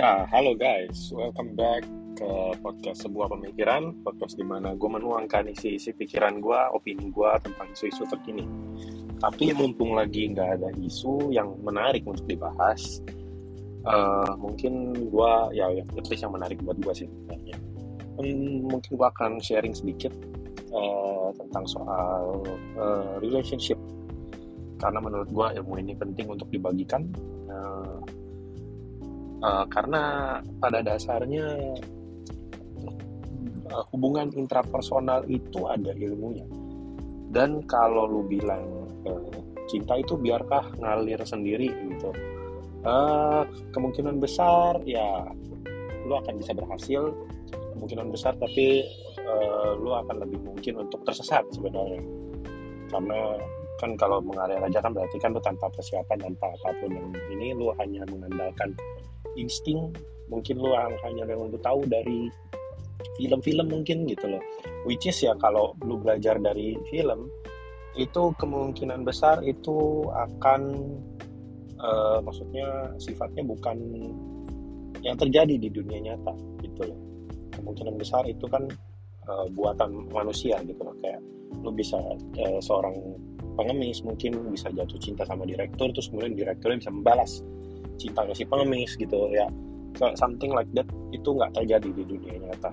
Ya, halo guys, welcome back ke podcast sebuah pemikiran, podcast di mana gue menuangkan isi-isi pikiran gue, opini gue tentang isu-isu terkini. Tapi mumpung lagi nggak ada isu yang menarik untuk dibahas, uh, mungkin gue ya yang yang menarik buat gue sih sebenarnya. Hmm, mungkin gue akan sharing sedikit uh, tentang soal uh, relationship karena menurut gue ilmu ini penting untuk dibagikan. Uh, uh, karena pada dasarnya uh, hubungan intrapersonal itu ada ilmunya. Dan kalau lu bilang uh, cinta itu biarkah ngalir sendiri gitu. Uh, kemungkinan besar ya lu akan bisa berhasil kemungkinan besar tapi uh, lu akan lebih mungkin untuk tersesat sebenarnya. Karena kan kalau mengalir aja kan berarti kan lu tanpa persiapan tanpa apa pun yang ini lu hanya mengandalkan insting mungkin lu hanya yang lu tahu dari film-film mungkin gitu loh. Which is ya kalau lu belajar dari film itu kemungkinan besar itu akan uh, maksudnya sifatnya bukan yang terjadi di dunia nyata gitu loh. Kemungkinan besar itu kan uh, buatan manusia gitu loh. Kayak lu bisa uh, seorang pengemis mungkin bisa jatuh cinta sama direktur terus kemudian direkturnya bisa membalas cintanya si pengemis gitu ya. Something like that itu nggak terjadi di dunia nyata.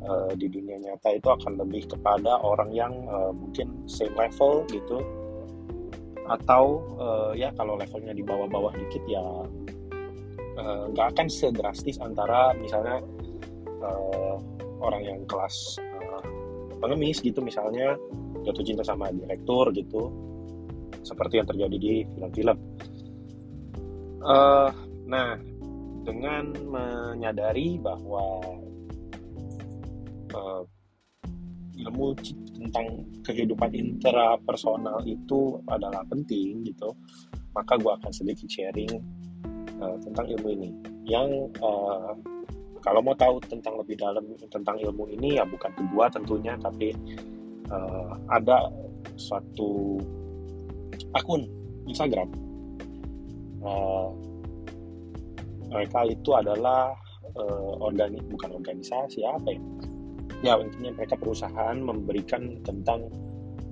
Uh, di dunia nyata itu akan lebih kepada orang yang uh, mungkin same level gitu. Atau uh, ya kalau levelnya di bawah-bawah dikit ya nggak uh, akan sedrastis antara misalnya uh, orang yang kelas uh, pengemis gitu. Misalnya jatuh cinta sama direktur gitu. Seperti yang terjadi di film-film Uh, nah, dengan menyadari bahwa uh, ilmu tentang kehidupan intrapersonal itu adalah penting gitu, maka gue akan sedikit sharing uh, tentang ilmu ini. Yang uh, kalau mau tahu tentang lebih dalam tentang ilmu ini ya bukan kedua tentunya, tapi uh, ada suatu akun Instagram uh, mereka itu adalah uh, organi bukan organisasi apa ya? Ya intinya mereka perusahaan memberikan tentang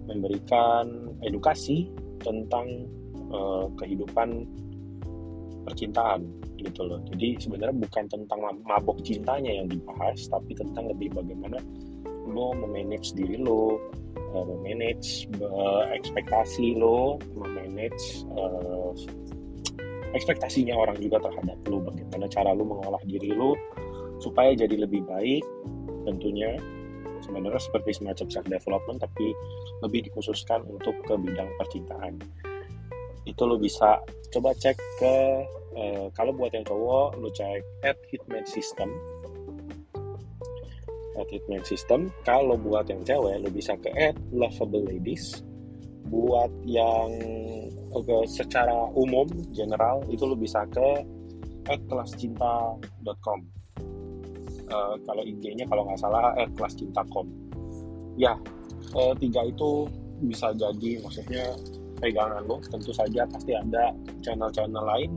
memberikan edukasi tentang uh, kehidupan percintaan gitu loh. Jadi sebenarnya bukan tentang mabok cintanya yang dibahas tapi tentang lebih bagaimana lo memanage diri lo memanage uh, ekspektasi lo memanage uh, ekspektasinya orang juga terhadap lu bagaimana cara lu mengolah diri lu supaya jadi lebih baik tentunya. Sebenarnya seperti semacam self development tapi lebih dikhususkan untuk ke bidang percintaan. Itu lo bisa coba cek ke eh, kalau buat yang cowok lo cek at hitman system. At hitman system. Kalau buat yang cewek lo bisa ke at lovable ladies. Buat yang okay, secara umum general itu lo bisa ke kelascinta.com uh, kalau IG-nya kalau nggak salah kelascinta.com ya uh, tiga itu bisa jadi maksudnya pegangan lo. Tentu saja pasti ada channel-channel lain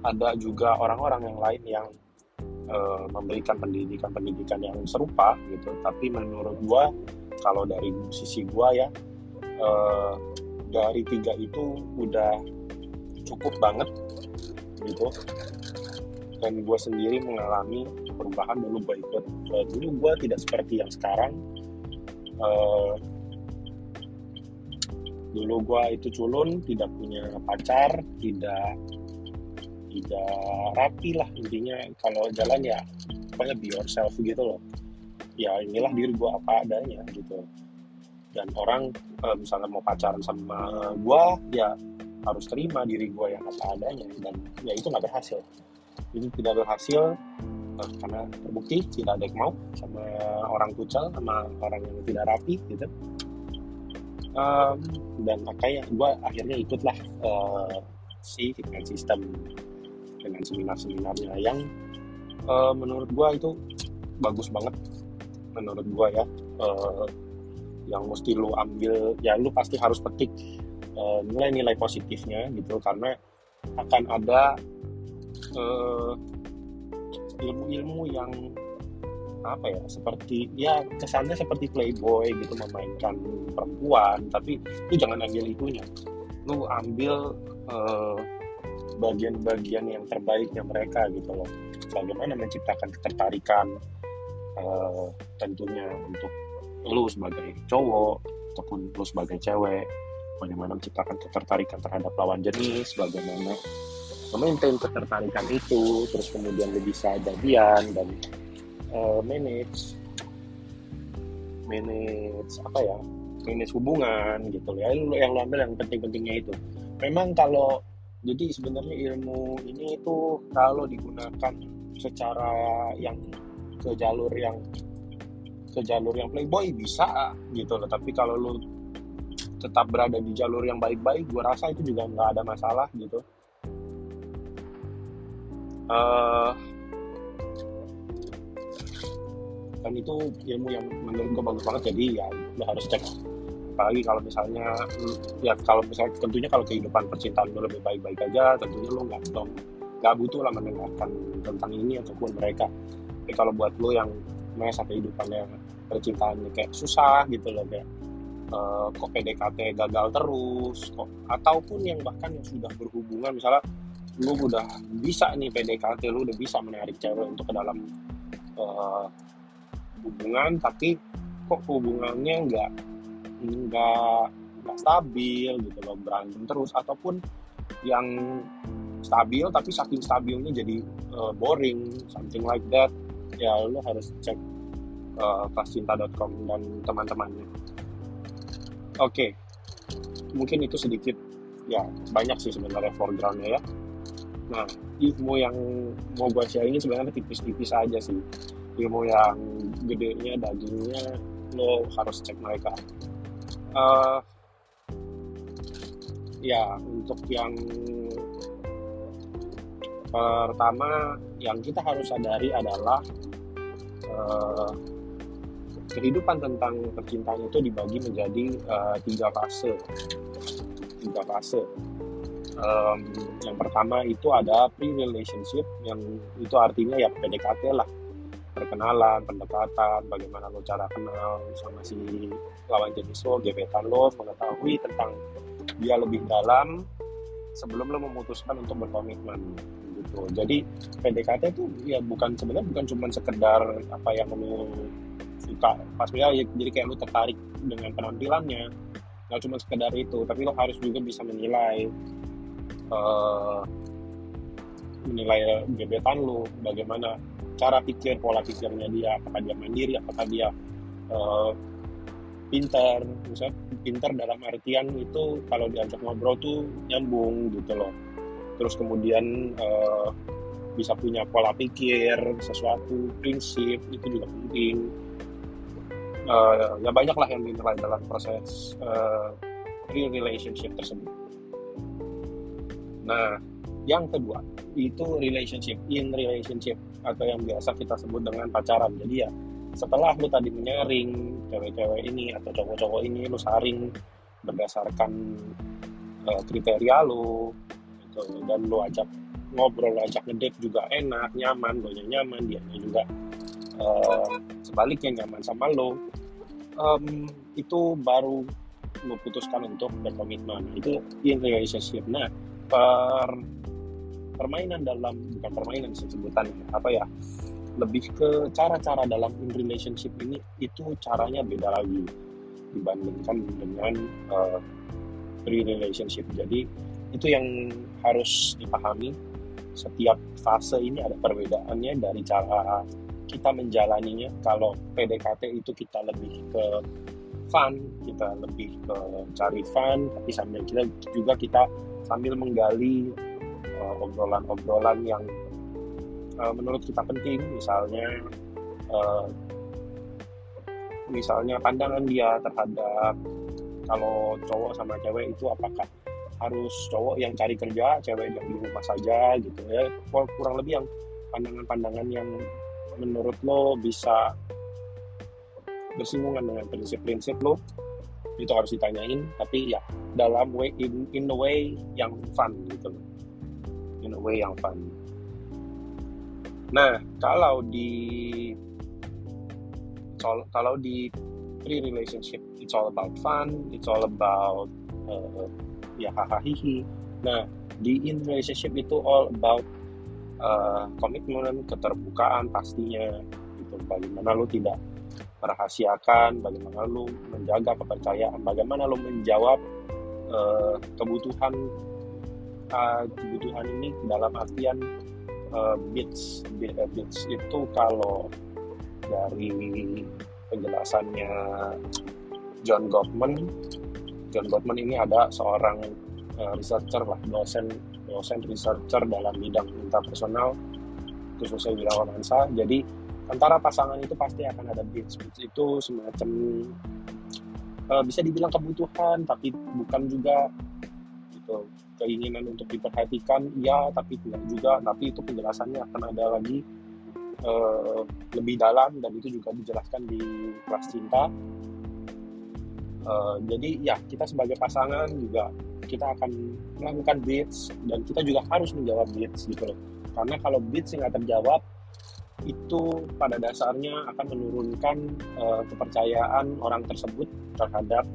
ada juga orang-orang yang lain yang uh, memberikan pendidikan-pendidikan yang serupa gitu. Tapi menurut gua kalau dari sisi gua ya uh, dari tiga itu udah cukup banget gitu. Dan gue sendiri mengalami perubahan dulu gue ikut. Uh, dulu gue tidak seperti yang sekarang. Uh, dulu gue itu culun tidak punya pacar tidak tidak rapi lah intinya. Kalau jalan ya pokoknya be yourself gitu loh. Ya inilah diri gue apa adanya gitu dan orang uh, misalnya mau pacaran sama gue ya harus terima diri gue yang apa adanya. Dan ya itu nggak berhasil. Ini tidak berhasil uh, karena terbukti tidak ada yang mau sama orang kucel sama orang yang tidak rapi gitu. Um, dan makanya gue akhirnya ikutlah uh, si fitness system dengan seminar-seminarnya yang uh, menurut gue itu bagus banget. Menurut gue ya uh, yang mesti lu ambil ya lu pasti harus petik uh, nilai-nilai positifnya gitu. Karena akan ada uh, ilmu-ilmu yang apa ya seperti ya kesannya seperti playboy gitu memainkan perempuan. Tapi lu jangan ambil itunya. Lu ambil uh, bagian-bagian yang terbaiknya mereka gitu loh. Bagaimana menciptakan ketertarikan uh, tentunya untuk lu sebagai cowok ataupun lu sebagai cewek bagaimana menciptakan ketertarikan terhadap lawan jenis bagaimana memaintain ketertarikan itu terus kemudian lu bisa jadian dan uh, manage manage apa ya manage hubungan gitu ya yang lo ambil yang penting-pentingnya itu. Memang kalau jadi sebenarnya ilmu ini itu kalau digunakan secara yang ke jalur yang ke jalur yang playboy bisa gitu loh. Tapi kalau lo tetap berada di jalur yang baik-baik gue rasa itu juga nggak ada masalah gitu. Uh, dan itu ilmu yang menurut gue bagus banget jadi ya lo harus cek. Apalagi kalau misalnya ya kalau misalnya tentunya kalau kehidupan percintaan lo lebih baik-baik aja tentunya lo nggak nggak butuh lah mendengarkan tentang ini ataupun mereka. Tapi kalau buat lo yang masa kehidupannya percintaannya kayak susah gitu loh kayak uh, kok PDKT gagal terus kok ataupun yang bahkan yang sudah berhubungan misalnya lu udah bisa nih PDKT lu udah bisa menarik cewek untuk ke dalam uh, hubungan tapi kok hubungannya nggak nggak nggak stabil gitu loh berantem terus ataupun yang stabil tapi saking stabilnya jadi uh, boring something like that ya lo harus cek uh, kascinta.com dan teman-temannya. Oke. Okay. mungkin itu sedikit. Ya banyak sih sebenarnya foregroundnya ya. Nah ilmu yang mau gue share ini sebenarnya tipis-tipis aja sih. Ilmu yang gedenya dagingnya lo harus cek mereka. Uh, ya untuk yang pertama yang kita harus sadari adalah uh, kehidupan tentang percintaan itu dibagi menjadi uh, tiga fase. Tiga fase. Um, yang pertama itu ada pre-relationship yang itu artinya ya PDKT lah. Perkenalan, pendekatan, bagaimana lo cara kenal sama si lawan jenis lo, gebetan lo, mengetahui tentang dia lebih dalam sebelum lo memutuskan untuk berkomitmen gitu. Jadi PDKT itu ya bukan sebenarnya bukan cuma sekedar apa yang lo suka pas ya, jadi kayak lo tertarik dengan penampilannya nggak cuma sekedar itu tapi lo harus juga bisa menilai uh, menilai gebetan lo bagaimana cara pikir pola pikirnya dia apakah dia mandiri apakah dia uh, pintar misalnya pintar dalam artian itu kalau diajak ngobrol tuh nyambung gitu loh. Terus kemudian uh, bisa punya pola pikir sesuatu prinsip itu juga penting uh, ya banyak lah yang dinilai dalam proses uh, relationship tersebut. Nah yang kedua itu relationship in relationship atau yang biasa kita sebut dengan pacaran. Jadi ya setelah lu tadi menyaring cewek-cewek ini atau cowok-cowok ini lu saring berdasarkan uh, kriteria lu gitu dan lu ajak ngobrol ajak ngedate juga enak nyaman lo nyaman dia juga uh, sebaliknya nyaman sama lo um, itu baru memutuskan untuk berkomitmen. Itu relationship nah per permainan dalam bukan permainan sih sebutannya apa ya lebih ke cara-cara dalam in relationship ini itu caranya beda lagi dibandingkan dengan uh, pre relationship. Jadi itu yang harus dipahami. Setiap fase ini ada perbedaannya dari cara kita menjalaninya kalau PDKT itu kita lebih ke fun kita lebih ke cari fun tapi sambil kita juga kita sambil menggali uh, obrolan-obrolan yang uh, menurut kita penting. Misalnya uh, misalnya pandangan dia terhadap kalau cowok sama cewek itu apakah harus cowok yang cari kerja cewek yang di rumah saja gitu ya. Kurang lebih yang pandangan-pandangan yang menurut lo bisa bersinggungan dengan prinsip-prinsip lo? Itu harus ditanyain tapi ya dalam way in, in the way yang fun gitu loh. In a way yang fun. Nah, kalau di kalau di pre relationship it's all about fun, it's all about uh, ya hahaha. Nah, di in relationship itu all about uh, komitmen, keterbukaan pastinya. Itu bagaimana lo tidak merahasiakan, bagaimana lo menjaga kepercayaan, bagaimana lo menjawab uh, kebutuhan uh, kebutuhan ini dalam artian uh, beats beats itu kalau dari penjelasannya John Gottman John Gottman ini ada seorang uh, researcher lah dosen dosen researcher dalam bidang interpersonal khususnya bidang romansa jadi antara pasangan itu pasti akan ada beats beats itu semacam uh, bisa dibilang kebutuhan tapi bukan juga gitu keinginan untuk diperhatikan. Ya tapi tidak juga. Tapi itu penjelasannya akan ada lagi uh, lebih dalam dan itu juga dijelaskan di kelas cinta. Uh, jadi ya kita sebagai pasangan juga kita akan melakukan beats dan kita juga harus menjawab beats gitu loh. Karena kalau yang nggak terjawab itu pada dasarnya akan menurunkan uh, kepercayaan orang tersebut terhadap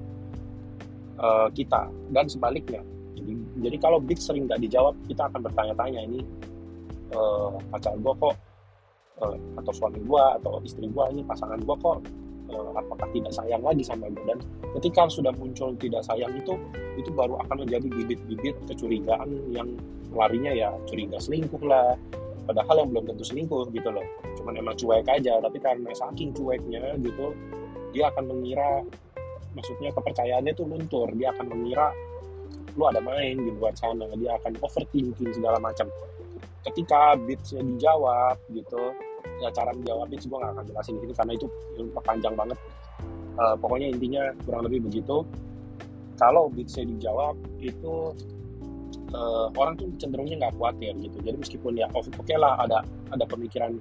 uh, kita dan sebaliknya. Jadi, jadi kalau bid sering nggak dijawab, kita akan bertanya-tanya ini uh, pacar gue kok uh, atau suami gue atau istri gue ini pasangan gue kok uh, apakah tidak sayang lagi sama gue dan ketika sudah muncul tidak sayang itu itu baru akan menjadi bibit-bibit kecurigaan yang larinya ya curiga selingkuh lah. Padahal yang belum tentu selingkuh gitu loh. Cuman emang cuek aja tapi karena saking cueknya gitu dia akan mengira maksudnya kepercayaannya itu luntur. Dia akan mengira lu ada main di luar sana. Dia akan overthinking segala macam. Ketika beatsnya dijawab gitu ya cara menjawab beats gue gak akan jelasin sini karena itu panjang banget. Uh, pokoknya intinya kurang lebih begitu. Kalau beatsnya dijawab itu uh, orang tuh cenderungnya nggak khawatir gitu. Jadi meskipun ya oke okay lah ada ada pemikiran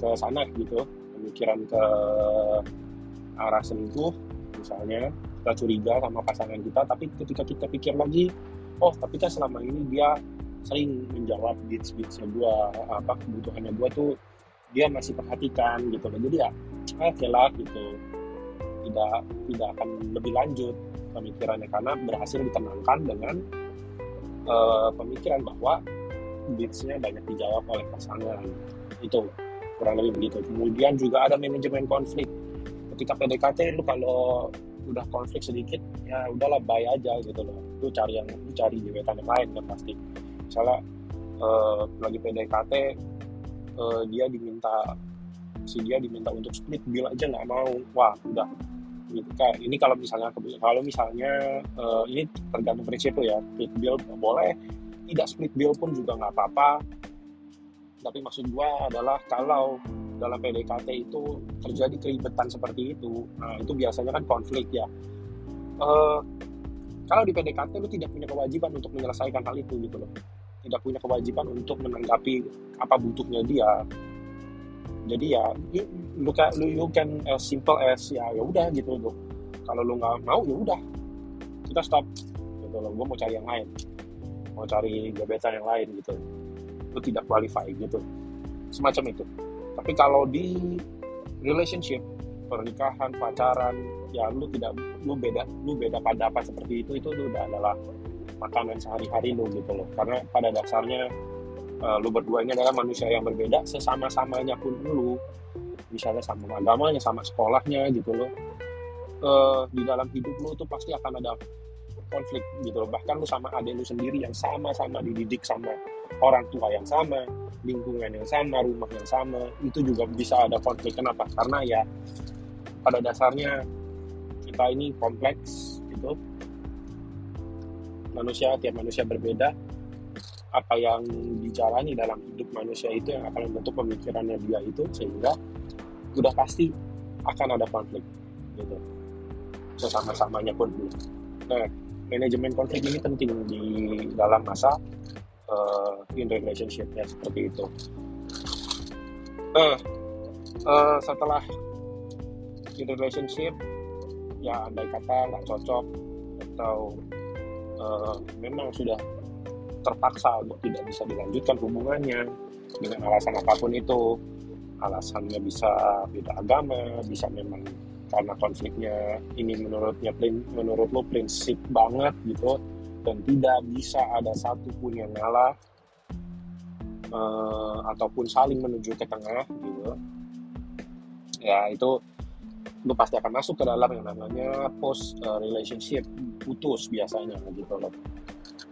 ke sana gitu pemikiran ke arah selingkuh misalnya kita curiga sama pasangan kita tapi ketika kita pikir lagi oh tapi kan selama ini dia sering menjawab beats beatsnya gue apa kebutuhannya gue tuh dia masih perhatikan gitu loh. Jadi ya oke lah gitu. Tidak tidak akan lebih lanjut pemikirannya karena berhasil ditenangkan dengan uh, pemikiran bahwa beatsnya banyak dijawab oleh pasangan. Itu kurang lebih begitu. Kemudian juga ada manajemen konflik. Ketika PDKT lu kalau udah konflik sedikit ya udahlah bye aja gitu loh. Lu cari yang lu cari gebetan yang lain kan pasti. Misalnya uh, lagi PDKT uh, dia diminta si dia diminta untuk split bill aja nggak mau. Wah udah. Gitu kayak ini kalau misalnya kalau misalnya uh, ini tergantung prinsip ya. Split bill boleh tidak split bill pun juga nggak apa-apa. Tapi maksud gua adalah kalau dalam PDKT itu terjadi keribetan seperti itu nah itu biasanya kan konflik ya. Uh, kalau di PDKT lu tidak punya kewajiban untuk menyelesaikan hal itu gitu loh tidak punya kewajiban untuk menanggapi apa butuhnya dia. Jadi ya you, lu, lu you can as simple as ya ya udah gitu loh. Kalau lu nggak mau ya udah. Kita stop. Gitu loh gue mau cari yang lain. Mau cari gebetan yang lain gitu. Lu tidak qualify gitu. Semacam itu. Tapi kalau di relationship pernikahan pacaran ya lu tidak lu beda lu beda pada apa seperti itu itu udah adalah makanan sehari-hari lu gitu loh. Karena pada dasarnya uh, lu berdua ini adalah manusia yang berbeda sesama-samanya pun lu misalnya sama agamanya sama sekolahnya gitu loh uh, di dalam hidup lu tuh pasti akan ada konflik gitu loh. Bahkan lu sama adik lu sendiri yang sama-sama dididik sama orang tua yang sama lingkungan yang sama rumah yang sama itu juga bisa ada konflik. Kenapa? Karena ya pada dasarnya kita ini kompleks gitu manusia tiap manusia berbeda apa yang dijalani dalam hidup manusia itu yang akan membentuk pemikirannya dia itu sehingga udah pasti akan ada konflik gitu sesama-samanya pun nah manajemen konflik ini penting di dalam masa uh, in relationship ya seperti itu. Nah, uh, setelah in relationship ya andai kata nggak cocok atau uh, memang sudah terpaksa untuk tidak bisa dilanjutkan hubungannya dengan alasan apa pun itu. Alasannya bisa beda agama bisa memang karena konfliknya ini menurutnya menurut lo prinsip banget gitu dan tidak bisa ada satupun yang ngalah uh, ataupun saling menuju ke tengah gitu. Ya itu lu pasti akan masuk ke dalam yang namanya post uh, relationship putus biasanya gitu loh.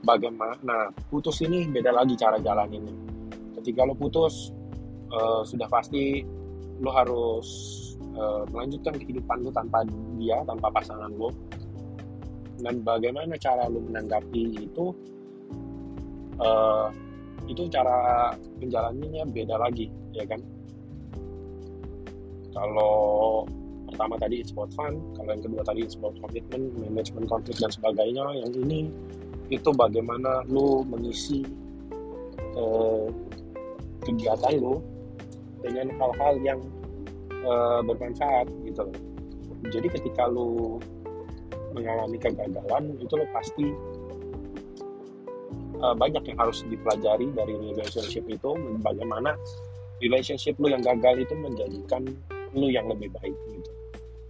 Bagaimana nah putus ini beda lagi cara jalan ini ketika lo putus uh, sudah pasti lo harus uh, melanjutkan kehidupan lo tanpa dia tanpa pasangan lo dan bagaimana cara lo menanggapi itu uh, itu cara menjalaninya beda lagi ya kan? Kalau pertama tadi it's about fun kalau yang kedua tadi it's about commitment management konflik dan sebagainya yang ini itu bagaimana lu mengisi uh, kegiatan lu dengan hal-hal yang uh, bermanfaat gitu. Jadi ketika lu mengalami kegagalan itu lo pasti uh, banyak yang harus dipelajari dari relationship itu bagaimana relationship lu yang gagal itu menjadikan lu yang lebih baik gitu.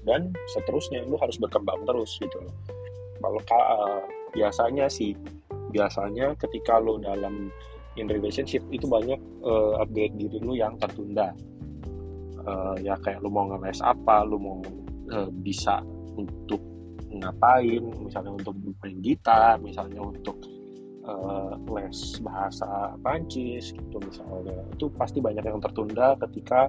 Dan seterusnya lu harus berkembang terus gitu loh. Kalau uh, biasanya sih biasanya ketika lu dalam in relationship itu banyak uh, upgrade diri lu yang tertunda uh, ya kayak lu mau ngeles apa lu mau uh, bisa untuk ngapain misalnya untuk main gitar misalnya untuk uh, les bahasa Prancis gitu misalnya. Itu pasti banyak yang tertunda ketika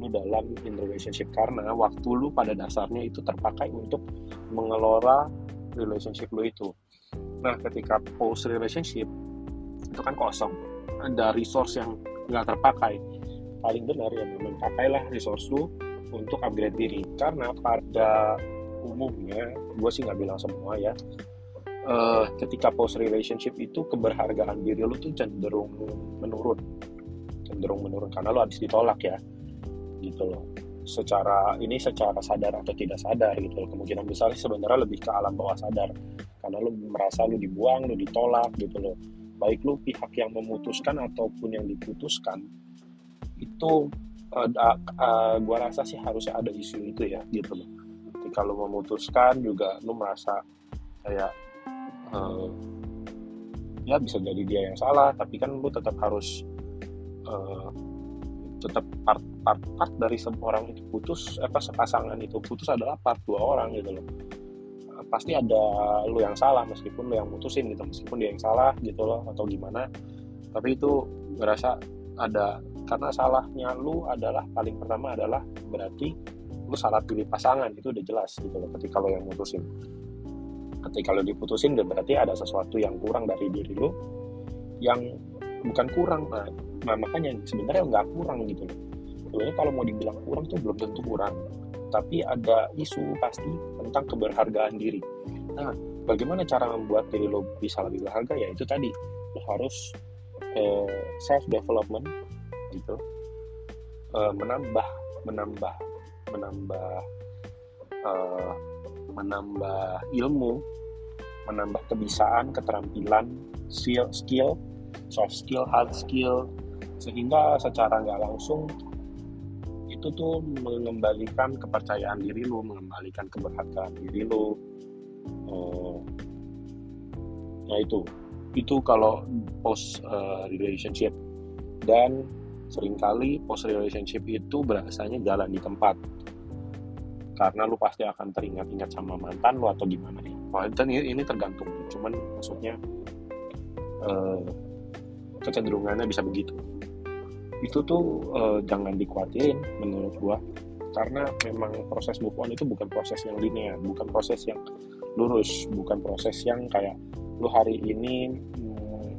lu dalam in relationship. Karena waktu lu pada dasarnya itu terpakai untuk mengelola relationship lu itu. Nah ketika post relationship itu kan kosong. Ada resource yang nggak terpakai. Paling benar ya memang pakailah resource lu untuk upgrade diri. Karena pada umumnya gue sih nggak bilang semua ya uh, ketika post relationship itu keberhargaan diri lu tuh cenderung menurun. Cenderung menurun karena lu habis ditolak ya gitu loh. Secara ini secara sadar atau tidak sadar gitu loh. Kemungkinan besar sebenarnya lebih ke alam bawah sadar. Karena lu merasa lu dibuang lu ditolak gitu loh. Baik lu pihak yang memutuskan ataupun yang diputuskan itu uh, uh, gua rasa sih harusnya ada isu itu ya gitu loh. Lu memutuskan juga lu merasa kayak uh, ya bisa jadi dia yang salah tapi kan lu tetap harus uh, tetap part part part dari seorang itu. Putus apa sepasangan itu. Putus adalah part dua orang gitu loh. Pasti ada lu yang salah meskipun lu yang mutusin gitu. Meskipun dia yang salah gitu loh atau gimana. Tapi itu ngerasa ada karena salahnya lu adalah paling pertama adalah berarti lu salah pilih pasangan. Itu udah jelas gitu loh ketika lo yang mutusin ketika lo diputusin berarti ada sesuatu yang kurang dari diri lu yang bukan kurang nah makanya sebenarnya nggak kurang gitu loh. Sebenarnya kalau mau dibilang kurang tuh belum tentu kurang. Tapi ada isu pasti tentang keberhargaan diri. Nah, bagaimana cara membuat diri lo bisa lebih berharga? Ya itu tadi, lo harus eh, self development gitu, eh, menambah, menambah, menambah, eh, menambah ilmu, menambah kebiasaan, keterampilan, skill, skill, soft skill, hard skill, sehingga secara nggak langsung itu tuh mengembalikan kepercayaan diri lu mengembalikan keberhargaan diri lu. Uh, nah itu. Itu kalau post uh, relationship. Dan sering kali post relationship itu berasanya jalan di tempat karena lu pasti akan teringat-ingat sama mantan lu atau gimana ya dan ini, ini tergantung cuman maksudnya uh, kecenderungannya bisa begitu. Itu tuh uh, jangan dikuatin menurut gua. Karena memang proses move on itu bukan proses yang linear bukan proses yang lurus bukan proses yang kayak lu hari ini hmm,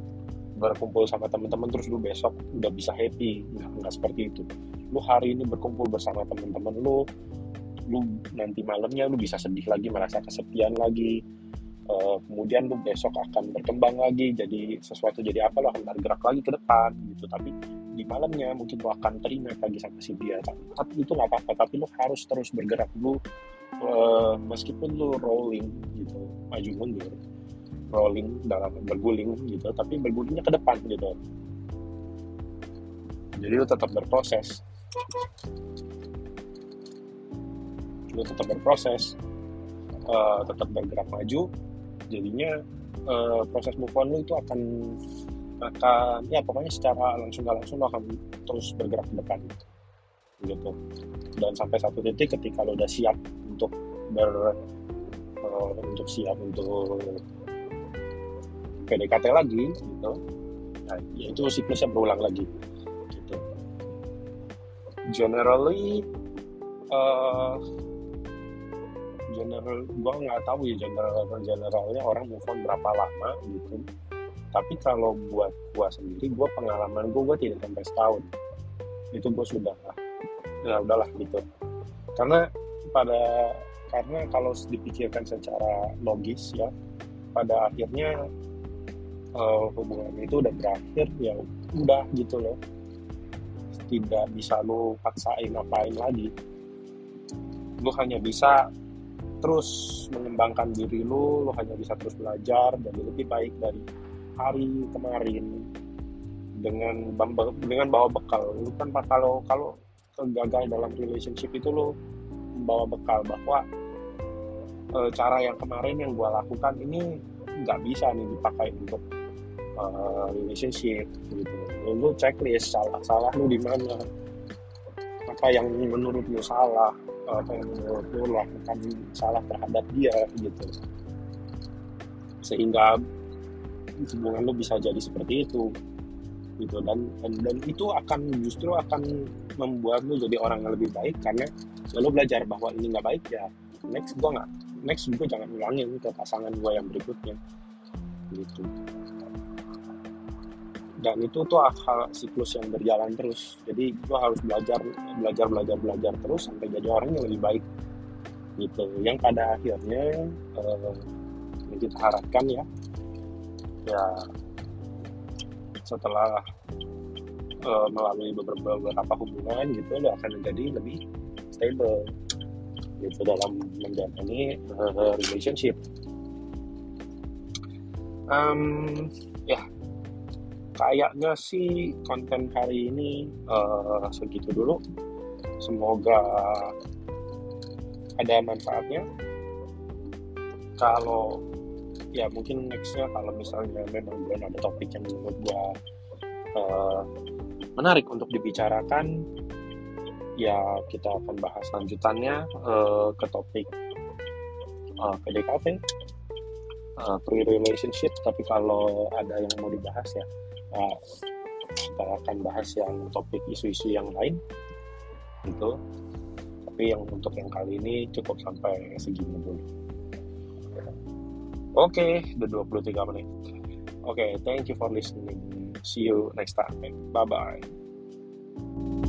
berkumpul sama teman-teman terus lu besok udah bisa happy. Nggak, nggak seperti itu. Lu hari ini berkumpul bersama teman-teman lu lu nanti malamnya lu bisa sedih lagi merasa kesepian lagi. Uh, kemudian lu besok akan berkembang lagi jadi sesuatu jadi apa lo akan bergerak lagi ke depan gitu. Tapi di malamnya mungkin lo akan terima lagi sama si dia. Tapi itu nggak apa-apa tapi lo harus terus bergerak. Dulu uh, meskipun lo rolling gitu maju mundur rolling dalam berguling gitu tapi bergulingnya ke depan gitu. Jadi lu tetap berproses lu tetap berproses uh, tetap bergerak maju jadinya uh, proses move on lu itu akan akan ya pokoknya secara langsung langsung lo akan terus bergerak ke depan gitu. Dan sampai satu titik ketika lo udah siap untuk ber uh, untuk siap untuk PDKT lagi gitu nah, ya itu siklusnya berulang lagi gitu. Generally uh, general gue nggak tahu ya general generalnya orang move on berapa lama gitu. Tapi kalau buat gue sendiri gue pengalaman gue gue tidak sampai setahun. Itu gue sudah ya udahlah gitu. Karena pada karena kalau dipikirkan secara logis ya pada akhirnya uh, hubungan itu udah berakhir ya udah gitu loh. Tidak bisa lo paksain apain lagi. Lo hanya bisa terus mengembangkan diri lo lo hanya bisa terus belajar dan lebih baik dari hari kemarin dengan dengan bawa bekal. Lu kan kalau kalau gagal dalam relationship itu lo membawa bekal bahwa e, cara yang kemarin yang gue lakukan ini nggak bisa nih dipakai untuk uh, relationship gitu. Lu checklist salah salah lu di mana? Apa yang menurut lu salah menurut lu lakukan salah terhadap dia gitu. Sehingga hubungan lu bisa jadi seperti itu gitu. Dan, dan dan itu akan justru akan membuat lu jadi orang yang lebih baik karena ya lu belajar bahwa ini nggak baik ya next gua nggak next gue jangan ulangin ke pasangan gue yang berikutnya gitu dan itu tuh hal siklus yang berjalan terus. Jadi gue harus belajar belajar belajar belajar terus sampai jadi orang yang lebih baik. Gitu. Yang pada akhirnya uh, yang kita harapkan ya ya setelah uh, melalui beberapa, beberapa hubungan gitu lo akan menjadi lebih stable. Gitu dalam menjalani uh, relationship. Um, ya kayaknya sih konten hari ini uh, segitu dulu. Semoga ada manfaatnya. Kalau ya mungkin nextnya kalau misalnya memang belum ada topik yang menurut gua uh, menarik untuk dibicarakan ya kita akan bahas lanjutannya uh, ke topik uh, PDKT uh, pre-relationship. Tapi kalau ada yang mau dibahas ya uh, kita akan bahas yang topik isu-isu yang lain gitu. Tapi yang untuk yang kali ini cukup sampai segini dulu. Oke okay, udah 23 menit. Oke okay, thank you for listening. See you next time. Bye bye